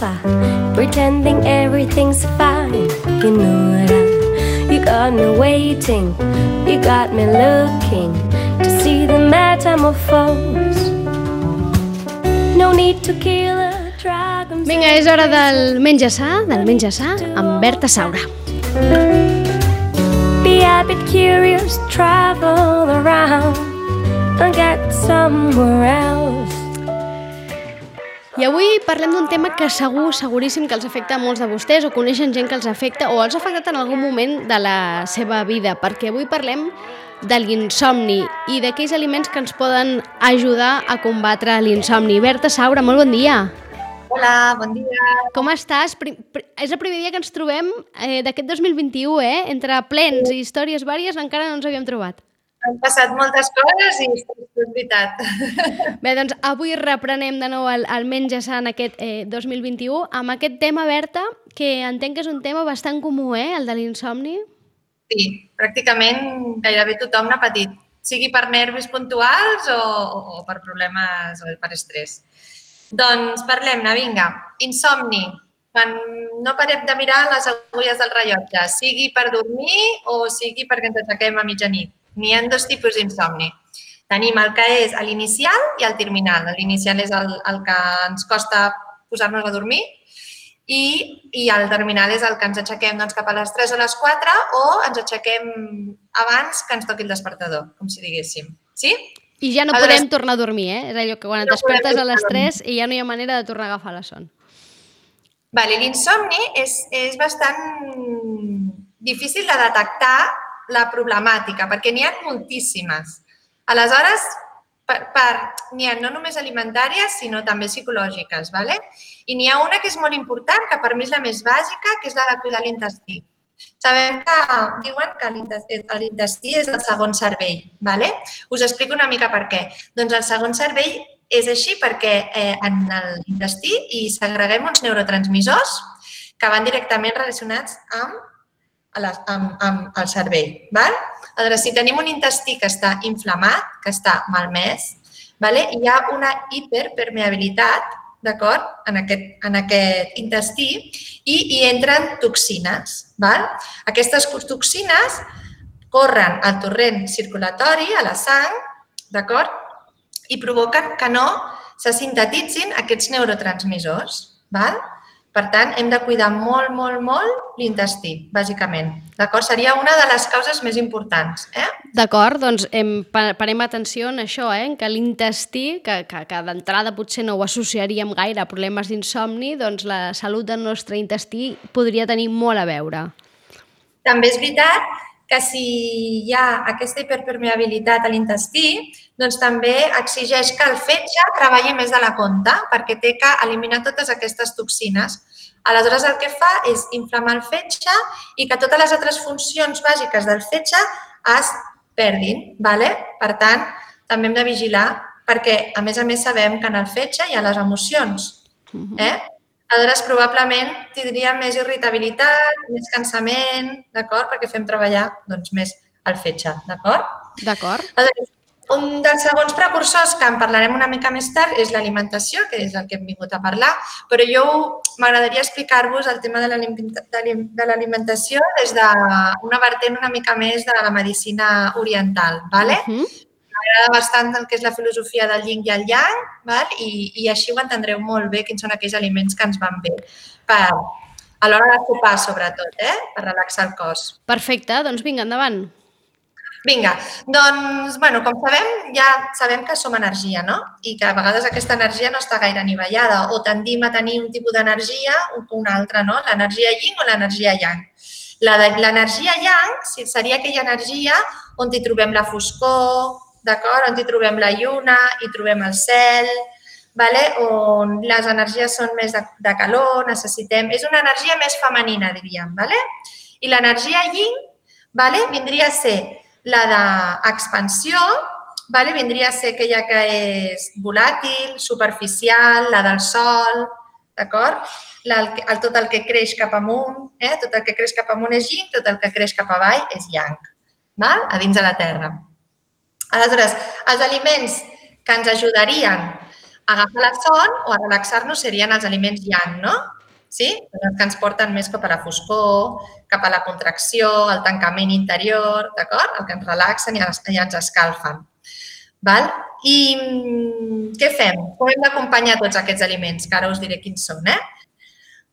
sofa, pretending everything's fine. You know what I, you got me waiting, you got me looking to see the metamorphose. No need to kill a dragon. Vinga, és hora del menja sa, del menja sa, amb Berta Saura. Be a bit curious, travel around and get somewhere else. I avui parlem d'un tema que segur, seguríssim que els afecta a molts de vostès o coneixen gent que els afecta o els ha afectat en algun moment de la seva vida, perquè avui parlem de l'insomni i d'aquells aliments que ens poden ajudar a combatre l'insomni. Berta Saura, molt bon dia. Hola, bon dia. Com estàs? Pri és el primer dia que ens trobem eh, d'aquest 2021, eh? Entre plens i històries vàries encara no ens havíem trobat. Han passat moltes coses i és veritat. Bé, doncs avui reprenem de nou el, el Menja Sant aquest eh, 2021 amb aquest tema, Berta, que entenc que és un tema bastant comú, eh? El de l'insomni. Sí, pràcticament gairebé tothom n'ha patit, sigui per nervis puntuals o, o per problemes o per estrès. Doncs parlem-ne, vinga. Insomni. Quan no parem de mirar les agulles del rellotge, sigui per dormir o sigui perquè ens aixequem a mitjanit. N'hi ha dos tipus d'insomni. Tenim el que és l'inicial i el terminal. L'inicial és el, el que ens costa posar-nos a dormir i, i el terminal és el que ens aixequem doncs, cap a les 3 o les 4 o ens aixequem abans que ens toqui el despertador, com si diguéssim. Sí? I ja no Aleshores- podem tornar a dormir, eh? És allò que quan et No despertes a les tornar a 3 i ja no hi ha manera de tornar a agafar la son. Vale, L'insomni és, és bastant difícil de detectar la problemàtica, perquè n'hi ha moltíssimes. Aleshores, per, per, n'hi ha no només alimentàries, sinó també psicològiques. Vale? I n'hi ha una que és molt important, que per mi és la més bàsica, que és la de cuidar l'intestí. Sabem que diuen que l'intestí és el segon cervell. Vale? Us explico una mica per què. Doncs el segon cervell és així perquè eh, en l'intestí hi segreguem uns neurotransmissors que van directament relacionats amb, a les, amb, amb el cervell. Val? Aleshores, si tenim un intestí que està inflamat, que està malmès, vale? hi ha una hiperpermeabilitat d'acord? En, aquest, en aquest intestí i hi entren toxines. Val? Aquestes toxines corren al torrent circulatori, a la sang, d'acord? I provoquen que no se sintetitzin aquests neurotransmissors. Val? Per tant, hem de cuidar molt, molt, molt l'intestí, bàsicament. D'acord? Seria una de les causes més importants. Eh? D'acord, doncs em, pa- parem atenció en això, eh? que l'intestí, que, que, que d'entrada potser no ho associaríem gaire a problemes d'insomni, doncs la salut del nostre intestí podria tenir molt a veure. També és veritat que si hi ha aquesta hiperpermeabilitat a l'intestí, doncs també exigeix que el fetge treballi més de la compte perquè té que eliminar totes aquestes toxines. Aleshores, el que fa és inflamar el fetge i que totes les altres funcions bàsiques del fetge es perdin. Vale? Per tant, també hem de vigilar perquè, a més a més, sabem que en el fetge hi ha les emocions. Eh? Aleshores, probablement tindria més irritabilitat, més cansament, d'acord? Perquè fem treballar doncs, més el fetge, d'acord? D'acord? Un dels segons precursors que en parlarem una mica més tard és l'alimentació, que és el que hem vingut a parlar, però jo m'agradaria explicar-vos el tema de l'alimenta- de l'im- de l'alimentació des d'una vertent una mica més de la medicina oriental. ¿vale? Uh -huh. M'agrada bastant el que és la filosofia del yin i el yang val? I, i així ho entendreu molt bé quins són aquells aliments que ens van bé per, a l'hora de sopar, sobretot, eh? per relaxar el cos. Perfecte, doncs vinga, endavant. Vinga, doncs, bueno, com sabem, ja sabem que som energia, no? I que a vegades aquesta energia no està gaire anivellada o tendim a tenir un tipus d'energia o una altra, no? L'energia yin o l'energia yang. L'energia yang seria aquella energia on hi trobem la foscor, d'acord? On hi trobem la lluna, hi trobem el cel, vale? on les energies són més de, de calor, necessitem... És una energia més femenina, diríem. Vale? I l'energia yin vale? vindria a ser la d'expansió, vale? vindria a ser aquella que és volàtil, superficial, la del sol, d'acord? Tot el que creix cap amunt, eh? tot el que creix cap amunt és yin, tot el que creix cap avall és yang, val? a dins de la terra. Aleshores, els aliments que ens ajudarien agafar la son o a relaxar-nos serien els aliments yang, no? Sí? Els que ens porten més cap a la foscor, cap a la contracció, el tancament interior, d'acord? El que ens relaxen i ens, i ens escalfen. Val? I mm, què fem? Com hem d'acompanyar tots aquests aliments? Que ara us diré quins són, eh?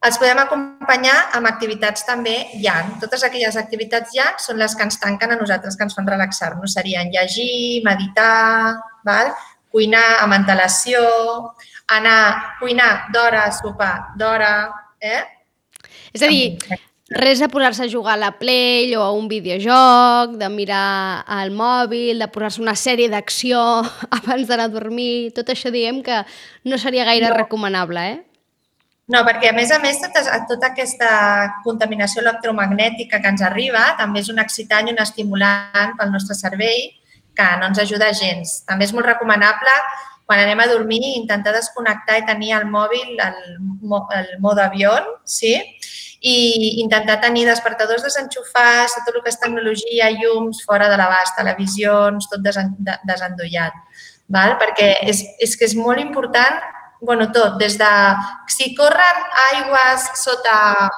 Els podem acompanyar amb activitats també yang. Totes aquelles activitats yang són les que ens tanquen a nosaltres, que ens fan relaxar-nos. Serien llegir, meditar, val? cuinar amb antelació, anar cuinar d'hora, sopar d'hora, eh? És a dir, res de posar-se a jugar a la Play o a un videojoc, de mirar el mòbil, de posar-se una sèrie d'acció abans d'anar a dormir, tot això diem que no seria gaire no. recomanable, eh? No, perquè a més a més tota, tota aquesta contaminació electromagnètica que ens arriba també és un excitant i un estimulant pel nostre cervell que no ens ajuda gens. També és molt recomanable quan anem a dormir intentar desconnectar i tenir el mòbil, el, el mode avió, sí? i intentar tenir despertadors desenxufats, tot el que és tecnologia, llums, fora de l'abast, televisions, tot desendollat. Val? Perquè és, és que és molt important bueno, tot, des de si corren aigües sota,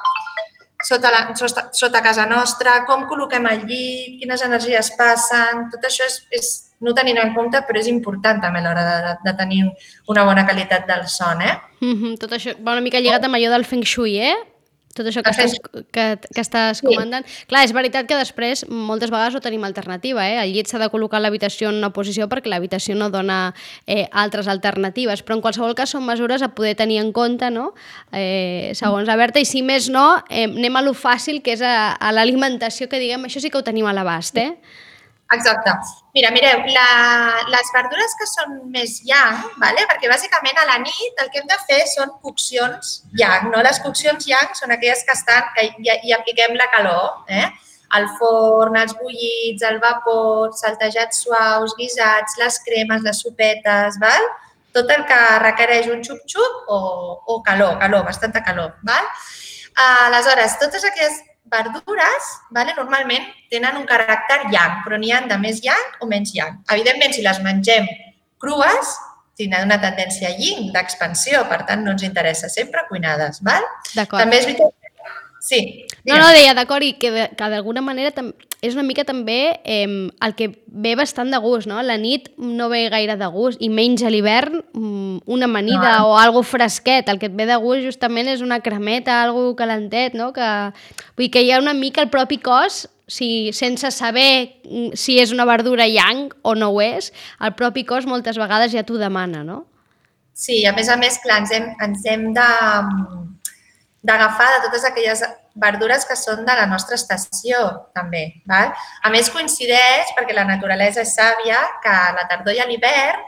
sota, la, sota, sota casa nostra, com col·loquem el llit, quines energies passen, tot això és, és no tenint en compte, però és important també a l'hora de, de tenir una bona qualitat del son, eh? Mm -hmm, tot això va una mica lligat amb allò del Feng Shui, eh? Tot això que estàs, que, que estàs comandant. Sí. Clar, és veritat que després moltes vegades no tenim alternativa. Eh? El llit s'ha de col·locar l'habitació en una posició perquè l'habitació no dona eh, altres alternatives, però en qualsevol cas són mesures a poder tenir en compte, no? eh, segons la Berta, i si més no, eh, anem a lo fàcil, que és a, a l'alimentació, que diguem, això sí que ho tenim a l'abast, eh? Exacte. Mira, mireu, la, les verdures que són més yang, vale? perquè bàsicament a la nit el que hem de fer són coccions yang. No? Les coccions yang són aquelles que estan, que hi, hi apliquem la calor, eh? el forn, els bullits, el vapor, saltejats suaus, guisats, les cremes, les sopetes, val? tot el que requereix un xup-xup o, o calor, calor, bastanta calor. Val? Aleshores, totes aquelles verdures vale, normalment tenen un caràcter yang, però n'hi ha de més yang o menys yang. Evidentment, si les mengem crues, tindran una tendència yin, d'expansió, per tant, no ens interessa sempre cuinades. Val? També és veritat Sí. No, no, deia, d'acord, i que, que d'alguna manera és una mica també eh, el que ve bastant de gust, no? La nit no ve gaire de gust, i menys a l'hivern mm, una amanida no. o algo fresquet. El que et ve de gust justament és una cremeta, algo calentet, no? Que, vull dir que hi ha una mica el propi cos si, sense saber mm, si és una verdura yang o no ho és, el propi cos moltes vegades ja t'ho demana, no? Sí, a més a més, clar, ens hem, ens hem de d'agafar de totes aquelles verdures que són de la nostra estació, també. Val? A més, coincideix, perquè la naturalesa és sàvia, que a la tardor i a l'hivern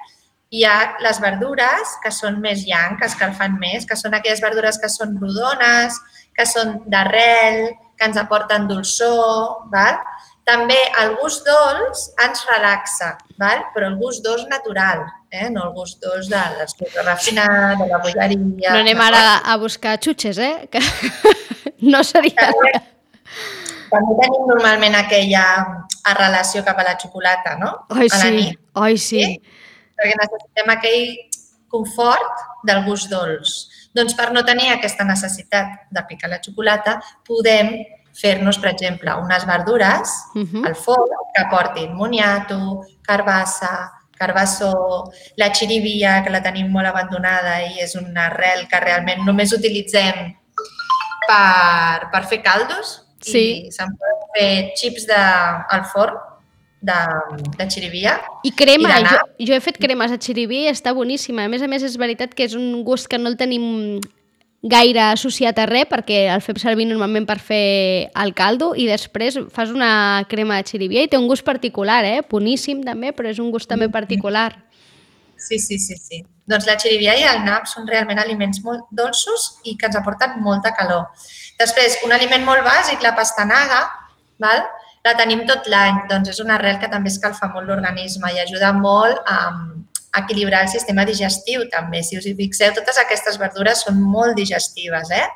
hi ha les verdures que són més yang, que escalfen més, que són aquelles verdures que són rodones, que són d'arrel, que ens aporten dolçor, val? També el gust dolç ens relaxa, val? però el gust dolç natural, eh? no el gust dolç de l'escriptor refinat, de la bolleria... No anem ara a buscar xutxes, eh? Que no seria... També, també tenim normalment aquella relació cap a la xocolata, no? Oi, a sí. nit. Oi, sí. sí. Perquè necessitem aquell confort del gust dolç. Doncs per no tenir aquesta necessitat de picar la xocolata, podem fer-nos, per exemple, unes verdures uh -huh. al forn que portin moniato, carbassa, carbassó, la xirivia, que la tenim molt abandonada i és una arrel que realment només utilitzem per, per fer caldos sí. i se'n poden fer xips de, al forn de, de xirivia. I crema, I jo, jo he fet cremes de xirivia i està boníssima. A més a més, és veritat que és un gust que no el tenim gaire associat a res perquè el fem servir normalment per fer el caldo i després fas una crema de xirivia i té un gust particular, eh? Boníssim també, però és un gust també particular. Sí, sí, sí, sí. Doncs la xirivia i el nap són realment aliments molt dolços i que ens aporten molta calor. Després, un aliment molt bàsic, la pastanaga, val? la tenim tot l'any, doncs és una arrel que també escalfa molt l'organisme i ajuda molt a, equilibrar el sistema digestiu també. Si us hi fixeu, totes aquestes verdures són molt digestives, eh?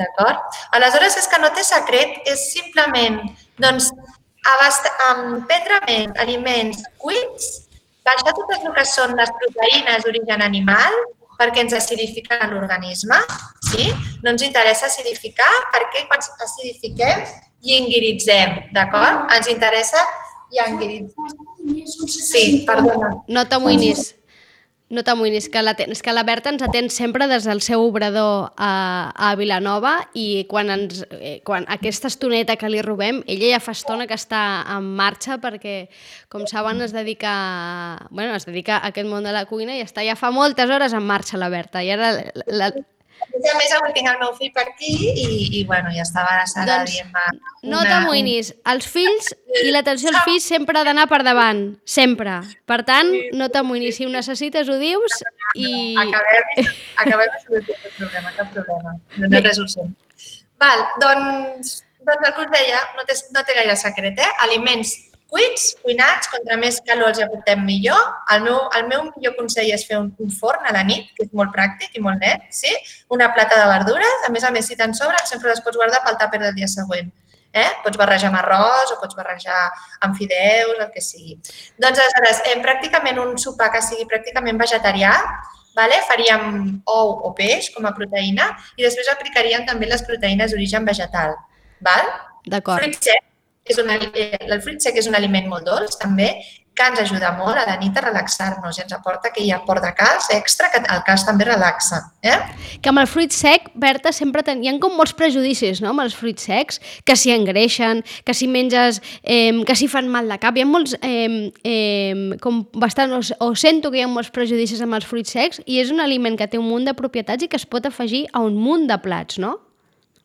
D'acord? Aleshores, és que no té secret, és simplement doncs, abast um, prendre més aliments cuits baixar totes el que són les proteïnes d'origen animal perquè ens acidifiquen l'organisme, sí? No ens interessa acidificar perquè quan acidifiquem lingiritzem, d'acord? Ens interessa lingiritzar. Sí, perdona. No t'amoïnis. No t'amoïnis, que la, és que la Berta ens atén sempre des del seu obrador a, a Vilanova i quan, ens, eh, quan aquesta estoneta que li robem, ella ja fa estona que està en marxa perquè, com saben, es dedica, bueno, es dedica a aquest món de la cuina i està ja fa moltes hores en marxa la Berta. I ara la, la, a més, avui tinc el meu fill per aquí i, i bueno, ja estava a la doncs, dient No t'amoïnis. Els fills i l'atenció als fills sempre ha d'anar per davant. Sempre. Per tant, no t'amoïnis. Si ho necessites, ho dius i... Acabem, acabem de solucionar el problema, cap problema. No, no resolució. Val, doncs, doncs el que us deia, no té, no té gaire secret, eh? Aliments cuits, cuinats, contra més calor els aportem millor. El meu, el meu millor consell és fer un, un forn a la nit, que és molt pràctic i molt net, sí? Una plata de verdures, a més a més, si te'n sobren, sempre les pots guardar pel tàper del dia següent. Eh? Pots barrejar amb arròs o pots barrejar amb fideus, el que sigui. Doncs, aleshores, eh, pràcticament un sopar que sigui pràcticament vegetarià, vale? faríem ou o peix com a proteïna i després aplicaríem també les proteïnes d'origen vegetal. Val? D'acord. Fruits secs, és un, el fruit sec és un aliment molt dolç, també, que ens ajuda molt a la nit a relaxar-nos i ens aporta que hi ha port de calç extra, que el calç també relaxa. Eh? Que amb el fruit sec, Berta, sempre ten... hi ha com molts prejudicis no? amb els fruits secs, que s'hi engreixen, que si menges, eh, que si fan mal de cap. Hi ha molts, eh, eh, com bastant, o, o sento que hi ha molts prejudicis amb els fruits secs i és un aliment que té un munt de propietats i que es pot afegir a un munt de plats, no?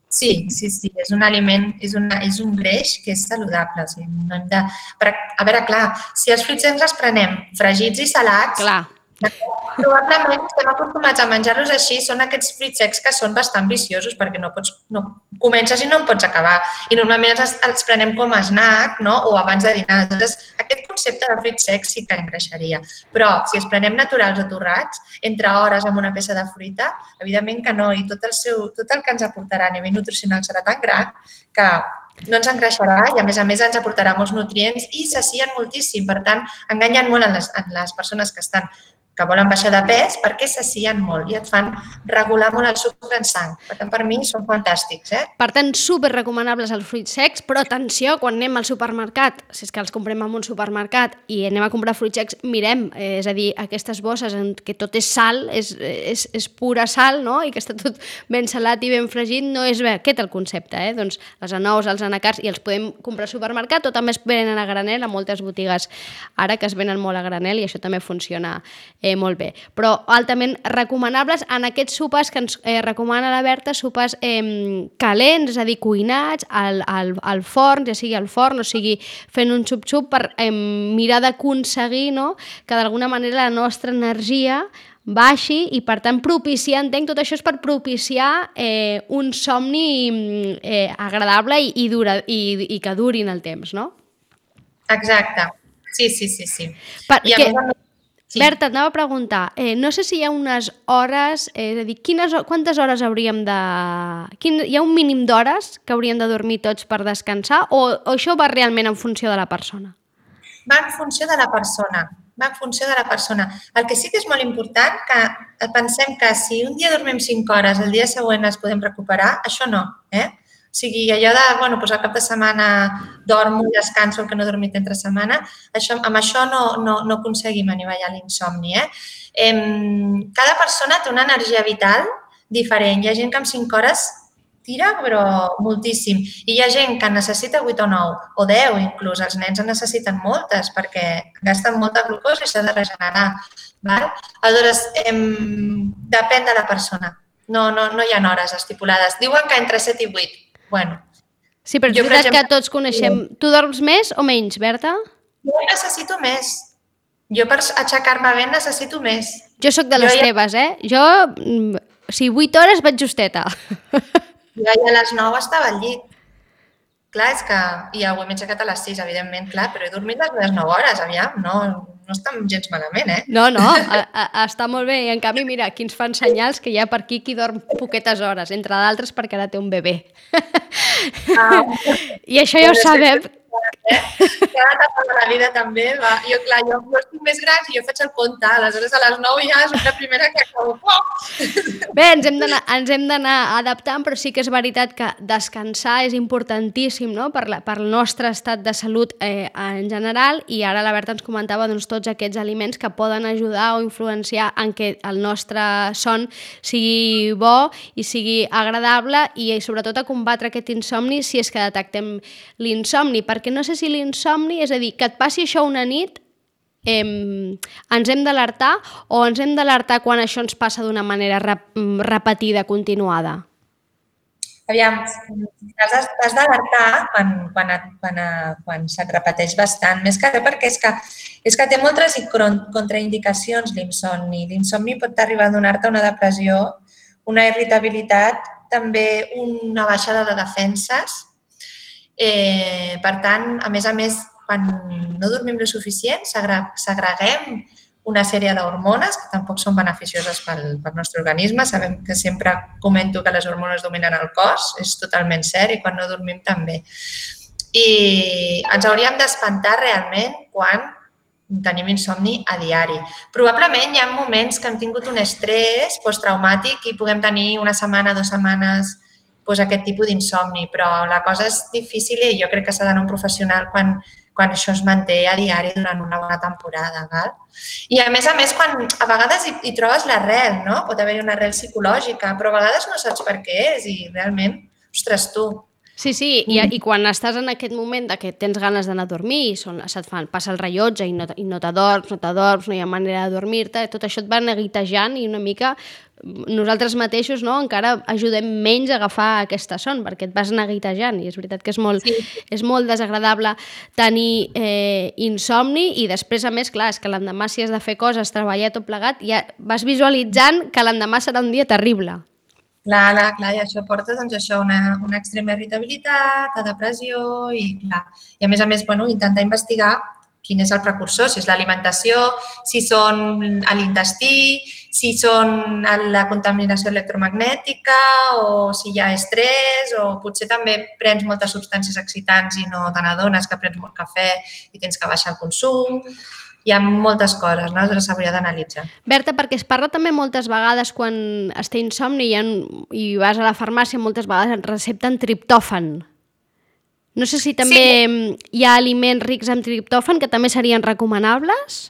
Sí, sí, sí, és un aliment, és, una, és un greix que és saludable. O sigui, no hem de... A veure, clar, si els fruits ens els prenem fregits i salats, clar. Probablement estem acostumats a menjar-los així, són aquests fruits secs que són bastant viciosos perquè no pots, no, comences i no en pots acabar. I normalment els, els prenem com a snack no? o abans de dinar. Llavors, aquest concepte de fruits secs sí que engreixaria. Però si els prenem naturals o torrats, entre hores amb una peça de fruita, evidentment que no. I tot el, seu, tot el que ens aportarà a nivell nutricional serà tan gran que no ens engreixarà i, a més a més, ens aportarà molts nutrients i s'assien moltíssim. Per tant, enganyen molt en les, en les persones que estan que volen baixar de pes perquè s'assien molt i et fan regular molt el sucre en sang. Per tant, per mi són fantàstics. Eh? Per tant, super recomanables els fruits secs, però atenció, quan anem al supermercat, si és que els comprem en un supermercat i anem a comprar fruits secs, mirem, eh, és a dir, aquestes bosses en què tot és sal, és, és, és pura sal, no? i que està tot ben salat i ben fregit, no és bé aquest el concepte. Eh? Doncs les anous, els anacars, i els podem comprar al supermercat o també es venen a granel a moltes botigues ara que es venen molt a granel i això també funciona eh, eh, molt bé. Però altament recomanables en aquests sopars que ens eh, recomana la Berta, sopars eh, calents, és a dir, cuinats, al, al, al forn, ja sigui al forn o sigui fent un xup-xup per eh, mirar d'aconseguir no? que d'alguna manera la nostra energia baixi i per tant propiciar, entenc, tot això és per propiciar eh, un somni eh, agradable i, i, dura, i, i que duri en el temps, no? Exacte. Sí, sí, sí, sí. Per, I a que... més, Sí. Berta, et anava a preguntar, eh, no sé si hi ha unes hores, eh, és a dir, quines, quantes hores hauríem de... Quin, hi ha un mínim d'hores que hauríem de dormir tots per descansar o, o això va realment en funció de la persona? Va en funció de la persona, va en funció de la persona. El que sí que és molt important que pensem que si un dia dormim 5 hores, el dia següent les podem recuperar, això no. Eh? O sigui, allò de, bueno, doncs al cap de setmana dormo i descanso el que no he dormit entre setmana, això, amb això no, no, no aconseguim anivellar l'insomni. Eh? Em, cada persona té una energia vital diferent. Hi ha gent que amb 5 hores tira, però moltíssim. I hi ha gent que necessita 8 o 9, o 10 inclús. Els nens en necessiten moltes perquè gasten molta glucosa i s'ha de regenerar. Val? Aleshores, em, depèn de la persona. No, no, no hi ha hores estipulades. Diuen que entre 7 i 8 Bueno. Sí, però és veritat exemple, que tots coneixem. Tu dorms més o menys, Berta? Jo necessito més. Jo per aixecar-me bé necessito més. Jo sóc de les jo teves, ja... eh? Jo, mm, o sigui, 8 hores vaig justeta. Jo ja a les 9 estava al llit. Clar, és que... I avui m'he aixecat a les 6, evidentment, clar, però he dormit les meves 9 hores, aviam, no, no està gens malament, eh? No, no, a, a, està molt bé. I en canvi, mira, aquí ens fan senyals que hi ha per aquí qui dorm poquetes hores, entre d'altres perquè ara té un bebè. Ah. I això ja ho sabem, eh? Cada etapa de la vida també. Va. Jo, clar, jo, jo estic més gran i jo faig el compte. Aleshores, a les 9 ja soc la primera que acabo. Oh! Bé, ens hem d'anar adaptant, però sí que és veritat que descansar és importantíssim no? per, la, per el nostre estat de salut eh, en general i ara la Berta ens comentava doncs, tots aquests aliments que poden ajudar o influenciar en que el nostre son sigui bo i sigui agradable i sobretot a combatre aquest insomni si és que detectem l'insomni, perquè no sé si l'insomni, és a dir, que et passi això una nit, eh, ens hem d'alertar o ens hem d'alertar quan això ens passa d'una manera rep repetida, continuada? Aviam, t'has d'alertar quan, quan, quan, quan se't repeteix bastant, més que perquè és que, és que té moltes contraindicacions l'insomni. L'insomni pot arribar a donar-te una depressió, una irritabilitat, també una baixada de defenses. Eh, per tant, a més a més, quan no dormim lo suficient, segreguem una sèrie d'hormones que tampoc són beneficioses pel, pel nostre organisme. Sabem que sempre comento que les hormones dominen el cos, és totalment cert, i quan no dormim també. I ens hauríem d'espantar realment quan tenim insomni a diari. Probablement hi ha moments que hem tingut un estrès posttraumàtic i puguem tenir una setmana, dues setmanes doncs, aquest tipus d'insomni, però la cosa és difícil i jo crec que s'ha d'anar un professional quan, quan això es manté a diari durant una bona temporada. Val? I a més a més, quan a vegades hi, hi trobes l'arrel, no? Pot haver-hi una arrel psicològica, però a vegades no saps per què és i realment, ostres, tu, Sí, sí, i, i quan estàs en aquest moment de que tens ganes d'anar a dormir i són, se't fan, passa el rellotge i no, i no t'adorms, no t'adorms, no hi ha manera de dormir-te, tot això et va neguitejant i una mica nosaltres mateixos no, encara ajudem menys a agafar aquesta son perquè et vas neguitejant i és veritat que és molt, sí. és molt desagradable tenir eh, insomni i després a més, clar, és que l'endemà si has de fer coses, treballar tot plegat, ja vas visualitzant que l'endemà serà un dia terrible. Clar, clar, clar, i això porta doncs, això, una, una extrema irritabilitat, a depressió i, clar, i a més a més bueno, intentar investigar quin és el precursor, si és l'alimentació, si són a l'intestí, si són la contaminació electromagnètica o si hi ha estrès o potser també prens moltes substàncies excitants i no te n'adones que prens molt cafè i tens que baixar el consum. Hi ha moltes coses, no? Doncs s'hauria d'analitzar. Berta, perquè es parla també moltes vegades quan es té insomni i, en, i vas a la farmàcia, moltes vegades et recepten triptòfan. No sé si també sí. hi ha aliments rics en triptòfan que també serien recomanables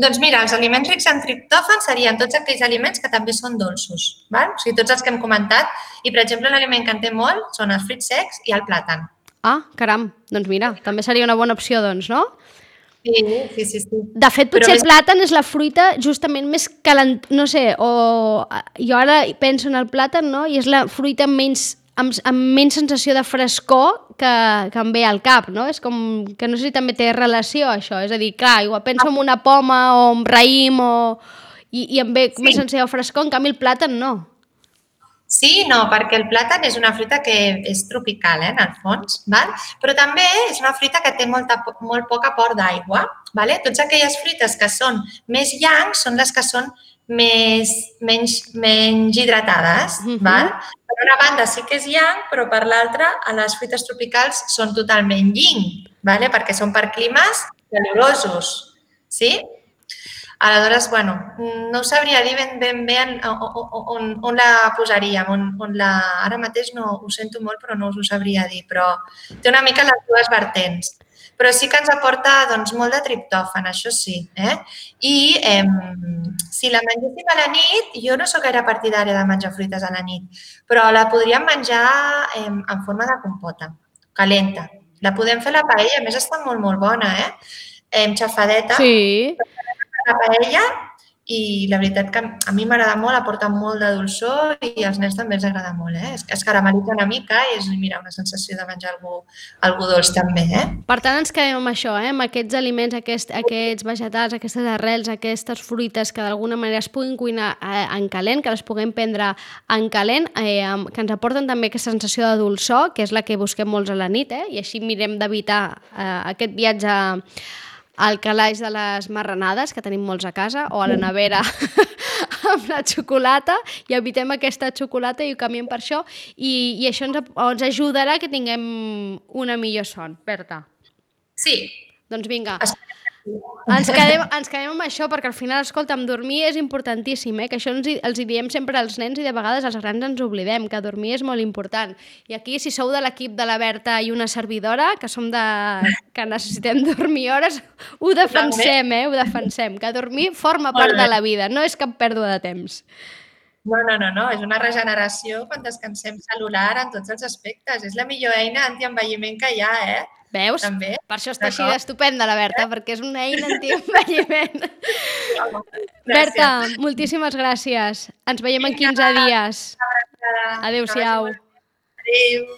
doncs mira, els aliments rics en triptòfan serien tots aquells aliments que també són dolços, val? o sigui, tots els que hem comentat. I, per exemple, un aliment que en té molt són els fruits secs i el plàtan. Ah, caram, doncs mira, també seria una bona opció, doncs, no? Sí, sí, sí. sí. De fet, potser el plàtan és la fruita justament més calent... No sé, o... Jo ara penso en el plàtan, no? I és la fruita menys amb, amb menys sensació de frescor que, que em ve al cap, no? És com que no sé si també té relació això, és a dir, clar, igual penso en una poma o en raïm o... I, i em ve sí. més sensació de frescor, en canvi el plàtan no. Sí, no, perquè el plàtan és una fruita que és tropical, eh, en el fons, val? però també és una fruita que té molta, molt poc aport d'aigua. Vale? Tots aquelles fruites que són més llancs són les que són més, menys, menys hidratades. Uh -huh. val? Per una banda sí que és yang, però per l'altra, a les fruites tropicals són totalment yin, vale? perquè són per climes calorosos. Sí? Aleshores, bueno, no sabria dir ben, ben bé on, on, on la posaríem, on, on la... Ara mateix no ho sento molt, però no us ho sabria dir, però té una mica les dues vertents però sí que ens aporta doncs, molt de triptòfan, això sí. Eh? I eh, si la mengéssim a la nit, jo no sóc gaire partidària de menjar fruites a la nit, però la podríem menjar eh, en forma de compota, calenta. La podem fer a la paella, a més està molt, molt bona, eh? eh xafadeta. Sí. La paella i la veritat que a mi m'agrada molt, aporta molt de dolçor i als nens també els agrada molt. Eh? Es, es caramelitza una mica i és mira, una sensació de menjar algú, algú dolç també. Eh? Per tant, ens quedem amb això, eh? amb aquests aliments, aquest, aquests vegetals, aquestes arrels, aquestes fruites que d'alguna manera es puguin cuinar eh, en calent, que les puguem prendre en calent, eh, que ens aporten també aquesta sensació de dolçor, que és la que busquem molts a la nit, eh? i així mirem d'evitar eh, aquest viatge al calaix de les marranades, que tenim molts a casa, o a la nevera amb la xocolata, i evitem aquesta xocolata i ho canviem per això, i, i això ens, ens ajudarà que tinguem una millor son. Berta. Sí. Doncs vinga. Es- Ens quedem, ens quedem amb això, perquè al final, escolta'm, dormir és importantíssim, eh? que això ens, hi- els hi diem sempre als nens i de vegades els grans ens oblidem, que dormir és molt important. I aquí, si sou de l'equip de la Berta i una servidora, que som de... que necessitem dormir hores, ho defensem, eh? Ho defensem, que dormir forma part de la vida, no és cap pèrdua de temps. No, no, no, no, és una regeneració quan descansem celular en tots els aspectes. És la millor eina antienvelliment que hi ha, eh? Veus? També. Per això està així d'estupenda la Berta, perquè és una eina antienvelliment. Berta, moltíssimes gràcies. Ens veiem en 15 dies. Adéu-siau. Adéu.